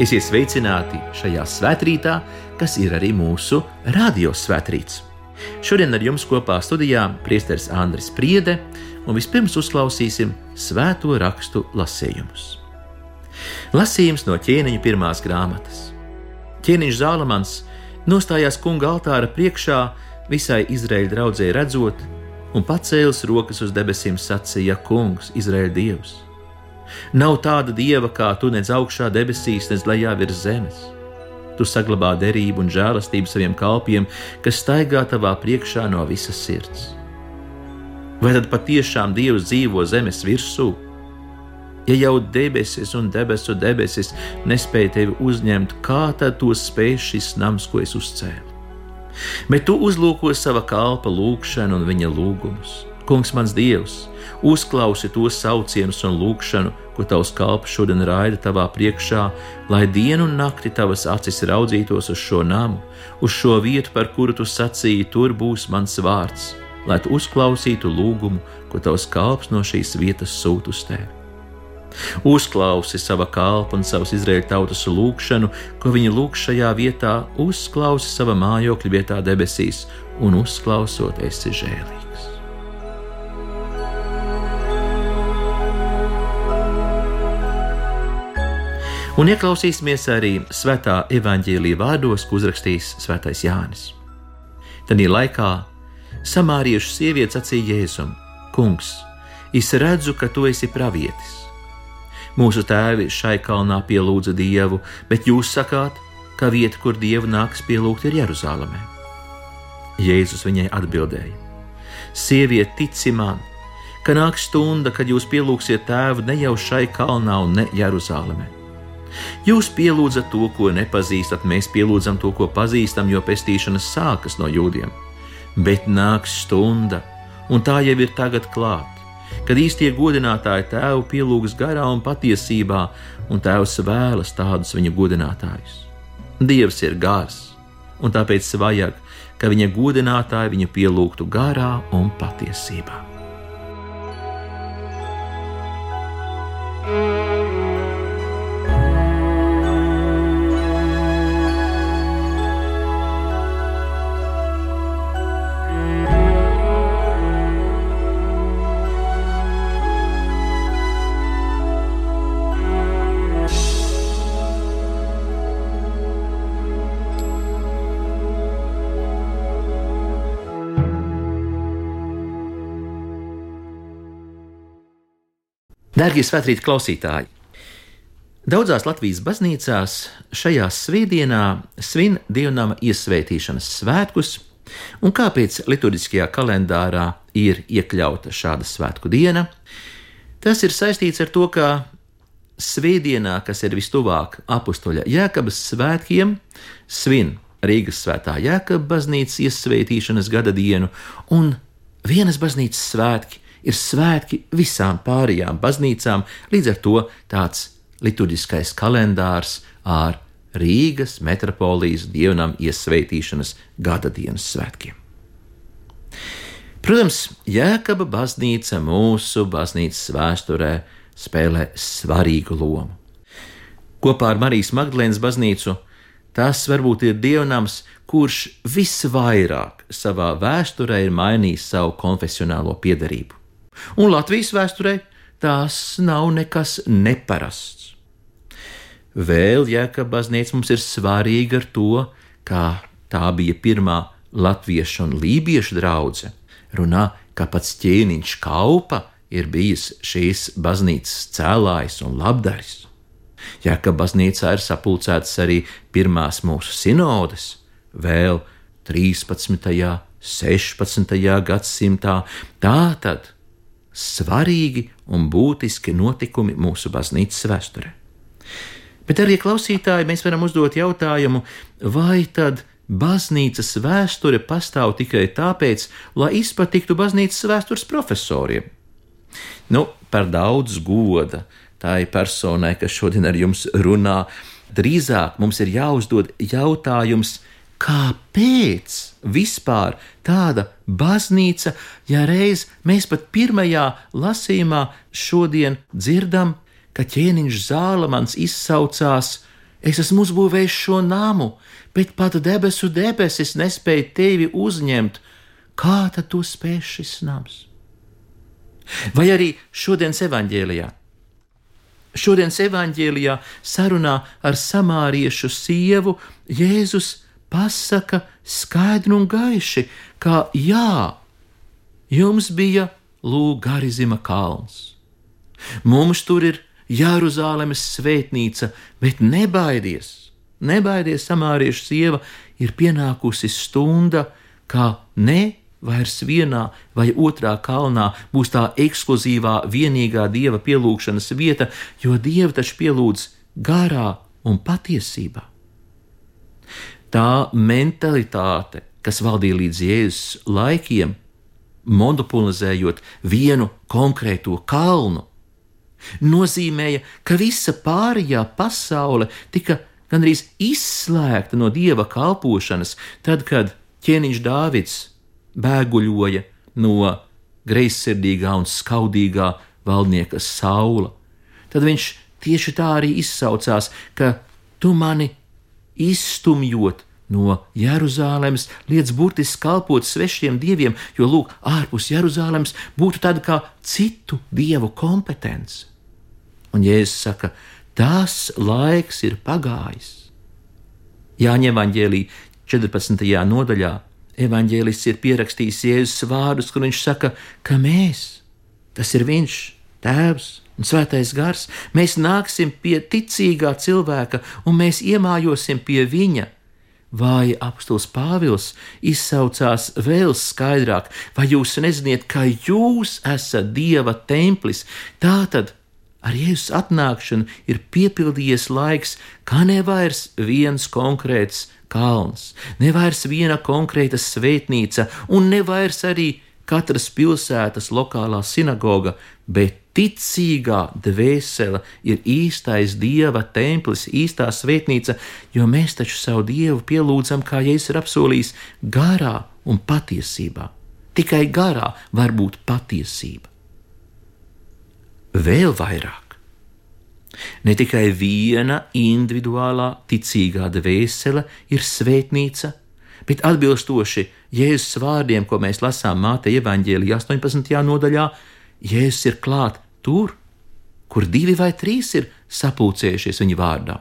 Esiet sveicināti šajā svētkrītā, kas ir arī mūsu radiosvētkrīts. Šodien ar jums kopā studijā priesteris Andris Priede, un vispirms uzklausīsim svēto rakstu lasījumus. Lasījums no ķēniņa pirmās grāmatas. Ķēniņš Zālamans nostājās kunga altāra priekšā visai Izraēļa draudzē redzot, un pacēlis rokas uz debesīm sacīja: Kungs, Izraēļa dievs! Nav tāda dieva kā tu nedz augšā debesīs, nedz lejā virs zemes. Tu saglabā derību un žēlastību saviem kalpiem, kas staigā tavā priekšā no visas sirds. Vai tad patiešām Dievs dzīvo zemes virsū? Ja jau debesis un debesu debesis nespēja tevi uzņemt, kā tad to spēj šis nams, ko es uzcēlu? Bet tu uzlūko sava kalpa lūgšanu un viņa lūgumus. Kungs, mans Dievs, uzklausi tos saucienus un lūgšanu, ko tavs kalps šodien raida tavā priekšā, lai dienu un nakti tavas acis raudzītos uz šo namu, uz šo vietu, par kuru tu sacīji, tur būs mans vārds, lai tu uzklausītu lūgumu, ko tavs kalps no šīs vietas sūta uz tevi. Uzklausi sava kalpa un savas izraēļa tautas lūgšanu, ko viņi lūg šajā vietā, uzklausi sava mājokļa vietā debesīs, un uzklausot, esi žēlīgs. Un ieklausīsimies arī svētā evaņģēlīja vārdos, ko uzrakstījis Svētais Jānis. Tanī laikā samāriešu sieviete sacīja Jēzum: Kungs, es redzu, ka tu esi pravietis. Mūsu tēvi šai kalnā pielūdza dievu, bet jūs sakāt, ka vieta, kur dievu nāks pielūgt, ir Jeruzalemē. Jēzus viņai atbildēja: Sieviete, tici man, ka nāks stunda, kad jūs pielūgsiet tēvu ne jau šai kalnā un ne Jeruzalemē Jūs pielūdzat to, ko nepazīstat, mēs pielūdzam to, ko pazīstam, jo pestīšanas sākas no jūdiem. Bet nāks stunda, un tā jau ir tagad klāt, kad īstie godinātāji tēvu pielūgs garā un patiesībā, un tēvs vēlas tādus viņa godinātājus. Dievs ir gars, un tāpēc vajag, ka viņa godinātāji viņu pielūgtu garā un patiesībā. Darbie svētkrīt klausītāji! Daudzās Latvijas baznīcās šajā svētdienā svin dievnama iesvētīšanas svētkus, un kāpēc liturģiskajā kalendārā ir iekļauta šāda svētku diena? Tas ir saistīts ar to, ka svētdienā, kas ir vistuvāk apakstoļa Jēkabas svētkiem, svin Rīgas svētā Jēkabas baznīcas iesvētīšanas gada dienu un vienas baznīcas svētki ir svētki visām pārējām baznīcām, līdz ar to tāds liturģiskais kalendārs ar Rīgas metropolijas dievnam iesvētīšanas gada dienas svētkiem. Protams, Jēkaba baznīca mūsu baznīcas vēsturē spēlē svarīgu lomu. Kopā ar Marijas Magdalēnas baznīcu tas varbūt ir dievnams, kurš visvairāk savā vēsturē ir mainījis savu konfesionālo piedarību un Latvijas vēsturē tās nav nekas neparasts. Vēl Jēkab baznīca mums ir svarīga ar to, kā tā bija pirmā latviešu un lībiešu draudzene. Runā, ka pats ķēniņš Kaupa ir bijis šīs baznīcas cēlājs un labdaris. Jēkab baznīcā ir sapulcētas arī pirmās mūsu sinodes, vēl 13. un 16. gadsimtā. Tātad svarīgi un būtiski notikumi mūsu baznīcas vēsturē. Bet arī klausītāji mēs varam uzdot jautājumu, vai tad baznīcas vēsture pastāv tikai tāpēc, lai izpatiktu baznīcas vēstures profesoriem? Nu, par daudz goda tai personai, kas šodien ar jums runā, drīzāk mums ir jāuzdod jautājums, kāpēc vispār tāda baznīca, ja reiz mēs pat pirmajā lasījumā šodien dzirdam, ka ķēniņš Zālamans izsaucās Es esmu uzbūvējis šo namu, bet pat debesu debesis nespēja tevi uzņemt. Kā tad tu spēj šis nams? Vai arī šodienas evanģēlijā? Šodienas evanģēlijā sarunā ar samāriešu sievu Jēzus pasaka skaidri un gaiši, ka jā, jums bija Lūgarizima kalns. Mums tur ir Jeruzalemes svētnīca, bet nebaidies, nebaidies, samāriešu sieva, ir pienākusi stunda, kā ne vairs vienā vai otrā kalnā būs tā ekskluzīvā, vienīgā dieva pielūgšanas vieta, jo dievu taču pielūdz garā un patiesībā. Tā mentalitāte, kas valdīja līdz Jēzus laikiem, monopolizējot vienu konkrēto kalnu, nozīmēja, ka visa pārējā pasaule tika gandrīz izslēgta no dieva kalpošanas, tad, kad ķēniņš Dāvids bēguļoja no greizsirdīgā un skaudīgā valdnieka saula. Tad viņš tieši tā arī izsaucās, ka tu mani izstumjot no Jeruzalemes, liedz burtiski kalpot svešiem dieviem, jo, lūk, ārpus Jeruzalemes būtu tāda kā citu dievu kompetence. Un Jēzus saka, tas laiks ir pagājis. Jāņem evanģēlī 14. nodaļā evanģēlists ir pierakstījis Jēzus vārdus, kur viņš saka, ka mēs, tas ir viņš, Tēvs un Svētais Gars, mēs nāksim pie ticīgā cilvēka un mēs iemājosim pie viņa. Vai apstults Pāvils izsaucās vēl skaidrāk, vai jūs neziniet, ka jūs esat Dieva templis? Tātad Ar Jēzus atnākšanu ir piepildījies laiks, kā ne vairs viens konkrēts kalns, ne vairs viena konkrēta svētnīca, un ne vairs arī katras pilsētas lokālā sinagoga, bet ticīgā dvēsele ir īstais dieva templis, īstā svētnīca, jo mēs taču savu dievu pielūdzam, kā Jēzus ir apsolījis, garā un patiesībā. Tikai garā var būt patiesība vēl vairāk. Ne tikai viena individuālā ticīgā dvēsele ir svētnīca, bet atbilstoši Jēzus vārdiem, ko mēs lasām Māte evaņģēlijā 18. nodaļā, Jēzus ir klāt tur, kur divi vai trīs ir sapulcējušies viņa vārdā.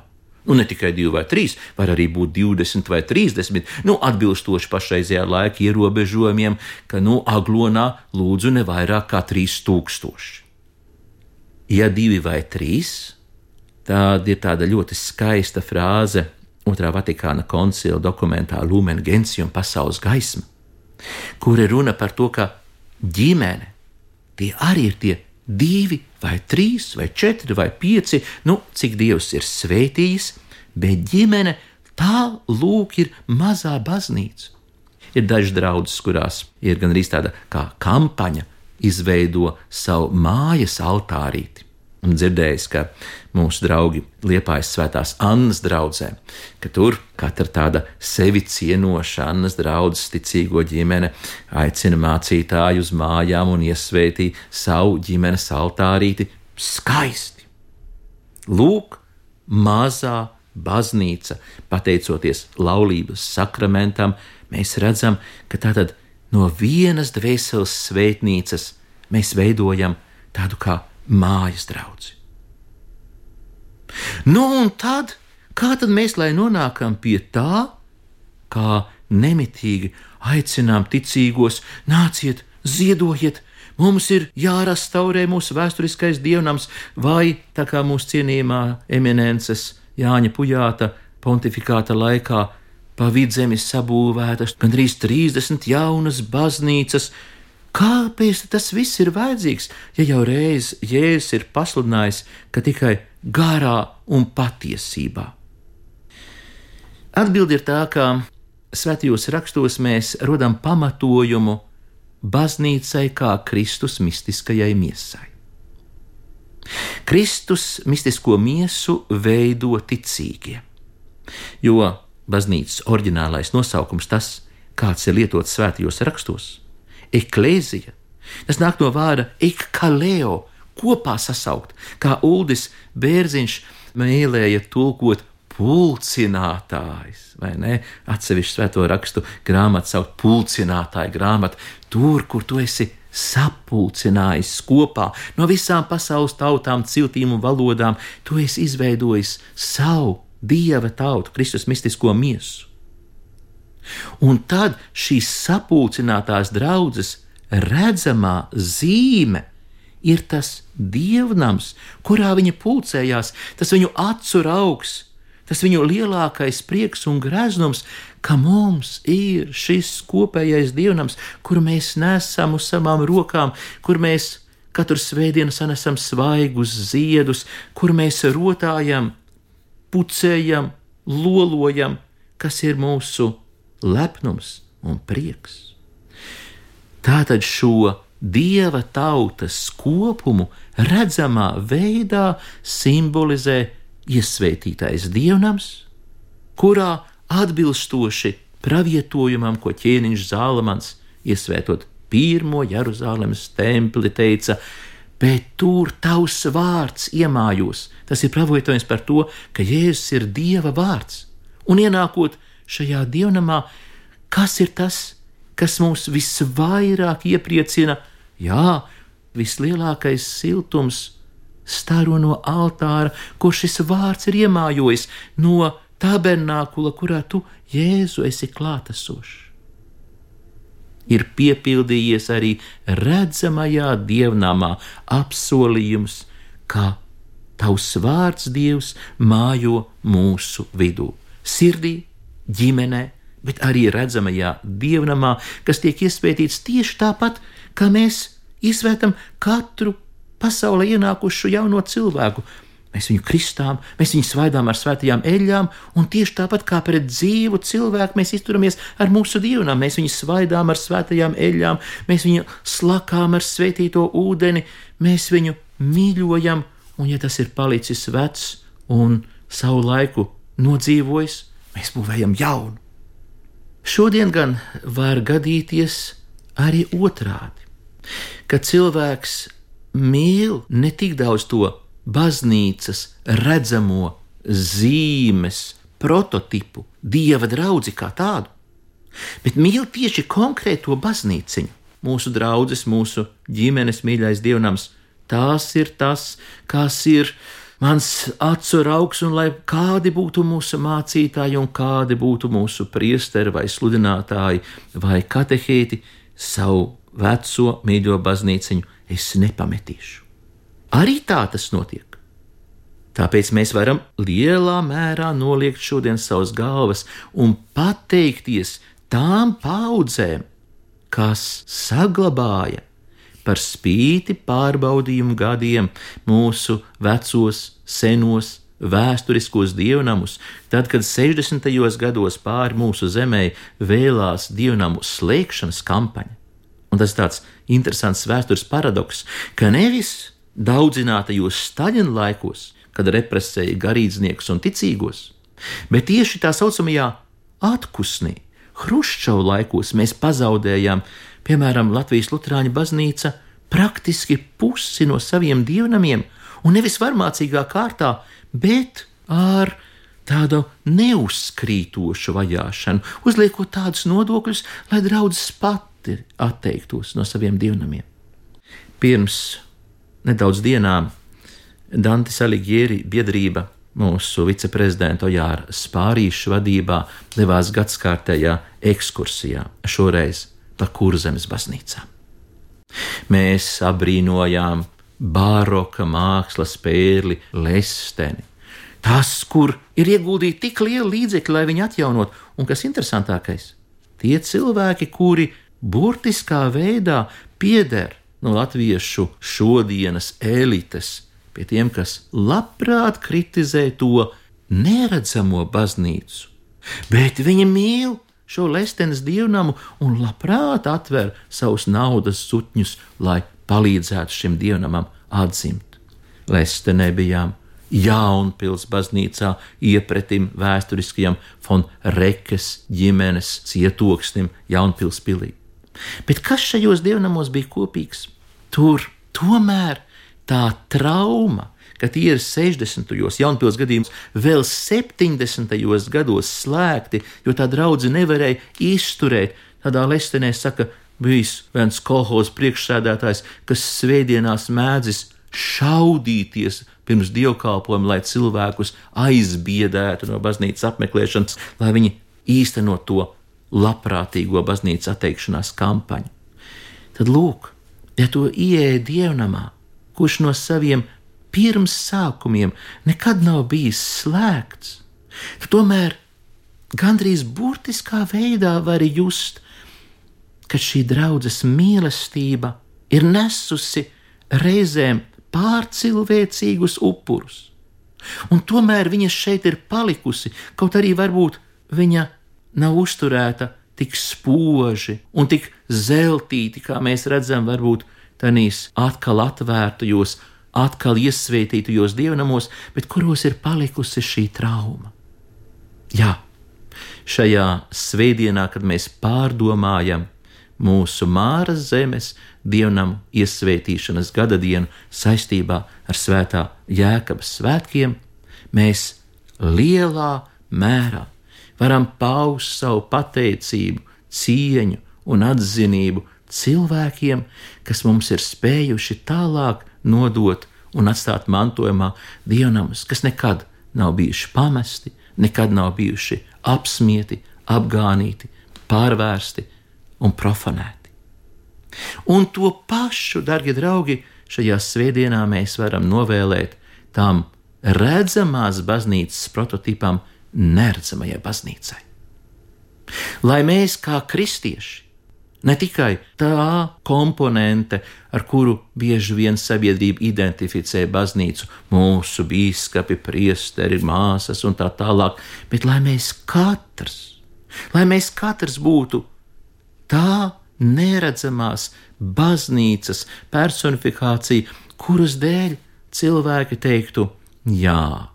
Nu, ne tikai divi vai trīs, var arī būt 20 vai 30, nu, atbilstoši pašreizējā laika ierobežojumiem, ka, nu, aglonā lūdzu ne vairāk kā 3000 ja divi vai trīs, tad ir tāda ļoti skaista frāze Otrā Vatikāna koncila dokumentā Lumen Gentium pasaules gaisma, kur ir runa par to, ka ģimene tie arī ir tie divi vai trīs vai četri vai pieci, nu, cik Dievs ir svētījis, bet ģimene tā lūk ir mazā baznīca. Ir dažas draudzes, kurās ir gan arī tāda kā kampaņa, izveido savu mājas altārīti. Dzirdējis, ka mūsu draugi liepājas svētās Annas draudzē, ka tur katra tāda sevi cienoša Annas draudzes ticīgo ģimene aicina mācītāju uz mājām un iesvētī savu ģimenes altārīti skaisti. Lūk, mazā baznīca, pateicoties laulības sakramentam, mēs redzam, ka tātad no vienas dvēseles svētnīcas mēs veidojam tādu kā mājas draugi. Nu, un tad, kā tad mēs lai nonākam pie tā, kā nemitīgi aicinām ticīgos, nāciet, ziedojiet, mums ir jārestaurē mūsu vēsturiskais dievnams, vai tā kā mūsu cienījumā eminences Jāņa Pujāta pontifikāta laikā pa vidzemes sabūvētas gandrīz 30 jaunas baznīcas, Kāpēc tas viss ir vajadzīgs, ja jau reiz Jēzus ir pasludinājis, ka tikai garā un patiesībā? Atbilde ir tā, ka svētajos rakstos mēs rodam pamatojumu baznīcai kā Kristus mistiskajai miesai. Kristus mistisko miesu veido ticīgie, jo baznīcas oriģinālais nosaukums tas, kāds ir lietots svētajos rakstos, eklēzija. Tas nāk no vārda ekkaleo, kopā sasaukt, kā Uldis Bērziņš mēlēja tulkot pulcinātājs, vai ne? Atsevišķu svēto rakstu grāmatu sauc pulcinātāju grāmatu, tur, kur tu esi sapulcinājis kopā no visām pasaules tautām, ciltīm un valodām, tu esi izveidojis savu dieva tautu, Kristus mistisko miesu. Un tad šīs sapulcinātās draudzes redzamā zīme ir tas dievnams, kurā viņi pulcējās, tas viņu acu augs, tas viņu lielākais prieks un greznums, ka mums ir šis kopējais dievnams, kur mēs nesam uz savām rokām, kur mēs katru svētdienu sanesam svaigus ziedus, kur mēs rotājam, pucējam, lolojam, kas ir mūsu lepnums un prieks. Tātad šo dieva tautas kopumu redzamā veidā simbolizē iesvētītais dievnams, kurā atbilstoši pravietojumam, ko ķēniņš Zālamans iesvētot pirmo Jeruzalemes templi, teica, bet tur tavs vārds iemājos. Tas ir pravietojums par to, ka Jēzus ir Dieva vārds. Un ienākot šajā dievnamā, kas ir tas, kas mūs visvairāk iepriecina, jā, vislielākais siltums staro no altāra, ko šis vārds ir iemājojis, no tabernākula, kurā tu, Jēzu, esi klātesošs. Ir piepildījies arī redzamajā dievnamā apsolījums, ka tavs vārds, Dievs, mājo mūsu vidū, sirdī, ģimenē, bet arī redzamajā dievnamā, kas tiek iespētīts tieši tāpat, kā mēs izvērtam katru pasaulē ienākušu jauno cilvēku. Mēs viņu kristām, mēs viņu svaidām ar svētajām eļļām, un tieši tāpat kā pret dzīvu cilvēku mēs izturamies ar mūsu dievnām. Mēs viņu svaidām ar svētajām eļļām, mēs viņu slakām ar svētīto ūdeni, mēs viņu mīļojam, un ja tas ir palicis vecs un savu laiku nodzīvojis, mēs būvējam jaunu. Šodien gan var gadīties arī otrādi, ka cilvēks mīl ne tik daudz to baznīcas redzamo zīmes, prototipu, dieva draugu kā tādu, bet mīl tieši konkrēto baznīciņu. Mūsu draugs, mūsu ģimenes mīļais dievnams, tās ir tas, kas ir mans acu augs, un lai kādi būtu mūsu mācītāji, un kādi būtu mūsu priesteri vai sludinātāji vai katehēti, savu veco mīļo baznīciņu es nepametīšu. Arī tā tas notiek. Tāpēc mēs varam lielā mērā noliekt šodien savas galvas un pateikties tām paudzēm, kas saglabāja par spīti pārbaudījumu gadiem mūsu vecos, senos, vēsturiskos dievnamus, tad, kad 60. gados pāri mūsu zemē vēlās dievnamu slēgšanas kampaņa. Un tas ir tāds interesants vēstures paradoks, ka nevis daudzinātajos Staļina laikos, kad represēja garīdzniekus un ticīgos, bet tieši tā saucamajā atpūsnī, Hruščova laikos mēs pazaudējām Piemēram, Latvijas Lutāņu baznīca praktiski pusi no saviem dievnamiem, un nevis varmācīgā kārtā, bet ar tādu neuzkrītošu vajāšanu, uzliekot tādus nodokļus, lai draudzes pati atteiktos no saviem dievnamiem. Pirms nedaudz dienām Dante Alighieri biedrība mūsu viceprezidenta Ojāra Spārīša vadībā devās gadskārtējā ekskursijā. Šoreiz pa kurzemes baznīcām. Mēs abrīnojām baroka mākslas pērli Lesteni. Tas, kur ir ieguldīti tik lieli līdzekļi, lai viņu atjaunot, un kas interesantākais, tie cilvēki, kuri burtiskā veidā pieder no latviešu šodienas elites, pie tiem, kas labprāt kritizē to neredzamo baznīcu, bet viņi mīl šo lestenes dievnamu un labprāt atver savus naudas sutņus, lai palīdzētu šim dievnamam atzimt. Lestenē bijām Jaunpils baznīcā iepretim vēsturiskajam von Rekes ģimenes cietoksnim Jaunpils pilī. Bet kas šajos dievnamos bija kopīgs? Tur tomēr tā trauma, ka tie ir 60. jaunpils gadījumos, vēl 70. gados slēgti, jo tā draudzene nevarēja izturēt. Tādā lestenē saka, bijis viens kolhozs priekšsēdētājs, kas svētdienās mēdzis šaudīties pirms dievkalpojuma, lai cilvēkus aizbiedētu no baznīcas apmeklēšanas, lai viņi īstenot to labprātīgo baznīcas atteikšanās kampaņu. Tad lūk, ja to ieeja dievnamā, kurš no saviem pirms sākumiem nekad nav bijis slēgts, tad tomēr gandrīz burtiskā veidā var just, ka šī draudzes mīlestība ir nesusi reizēm pārcilvēcīgus upurus. Un tomēr viņa šeit ir palikusi, kaut arī varbūt viņa nav uzturēta tik spoži un tik zeltīti, kā mēs redzam, varbūt tādīs atkal atvērtajos, atkal iesvētītajos dievnamos, bet kuros ir palikusi šī trauma. Jā, šajā svētdienā, kad mēs pārdomājam mūsu māras zemes dievnam iesvētīšanas gada dienu saistībā ar svētā jēkabas svētkiem, mēs lielā mērā varam paust savu pateicību, cieņu un atzinību cilvēkiem, kas mums ir spējuši tālāk nodot un atstāt mantojumā dievnamus, kas nekad nav bijuši pamesti, nekad nav bijuši apsmieti, apgānīti, pārvērsti un profanēti. Un to pašu, darbie draugi, šajā svētdienā mēs varam novēlēt tām redzamās baznīcas prototipam, neredzamajai baznīcai. Lai mēs kā kristieši, ne tikai tā komponente, ar kuru bieži vien sabiedrība identificē baznīcu, mūsu biskupi, priesteri, māsas un tā tālāk, bet lai mēs katrs, lai mēs katrs būtu tā neredzamās baznīcas personifikācija, kuras dēļ cilvēki teiktu, jā,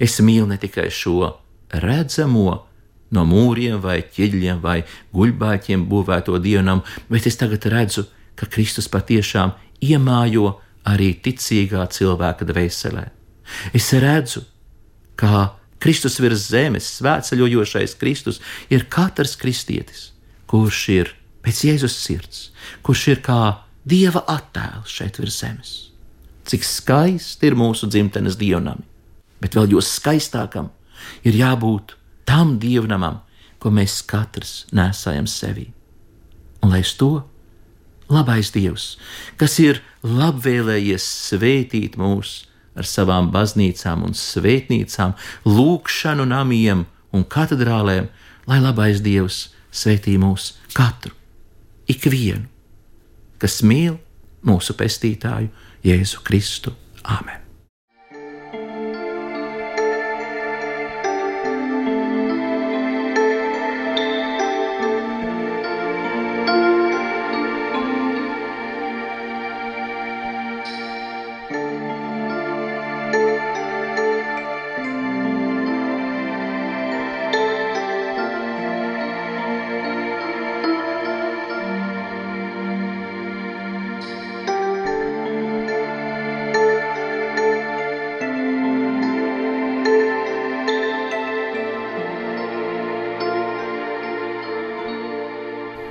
es mīlu ne tikai šo redzamo, no mūriem vai ķieģeļiem vai guļbāķiem būvēto dievnam, bet es tagad redzu, ka Kristus patiešām iemājo arī ticīgā cilvēka dvēselē. Es redzu, kā Kristus virs zemes, svētceļojošais Kristus, ir katrs kristietis, kurš ir pēc Jēzus sirds, kurš ir kā dieva attēls šeit virs zemes. Cik skaisti ir mūsu dzimtenes dievnami, bet vēl jo skaistākam ir jābūt tam dievnamam, ko mēs katrs nesājam sevī. Un lai uz to labais Dievs, kas ir labvēlējies svētīt mūs ar savām baznīcām un svētnīcām, lūkšanu namiem un katedrālēm, lai labais Dievs svētī mūs katru, ikvienu, kas mīl mūsu pestītāju Jēzu Kristu. Āmen!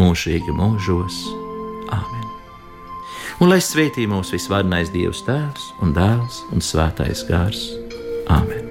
mūžīgi mūžos. Āmen! Un lai svētī mūsu visvarenais Dievs Tēvs un Dēls un Svētais Gārs. Āmen!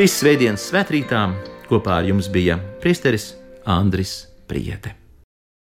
Šīs svētdienas svētkrītā Kopā ar jums bija priesteris Andris Priete.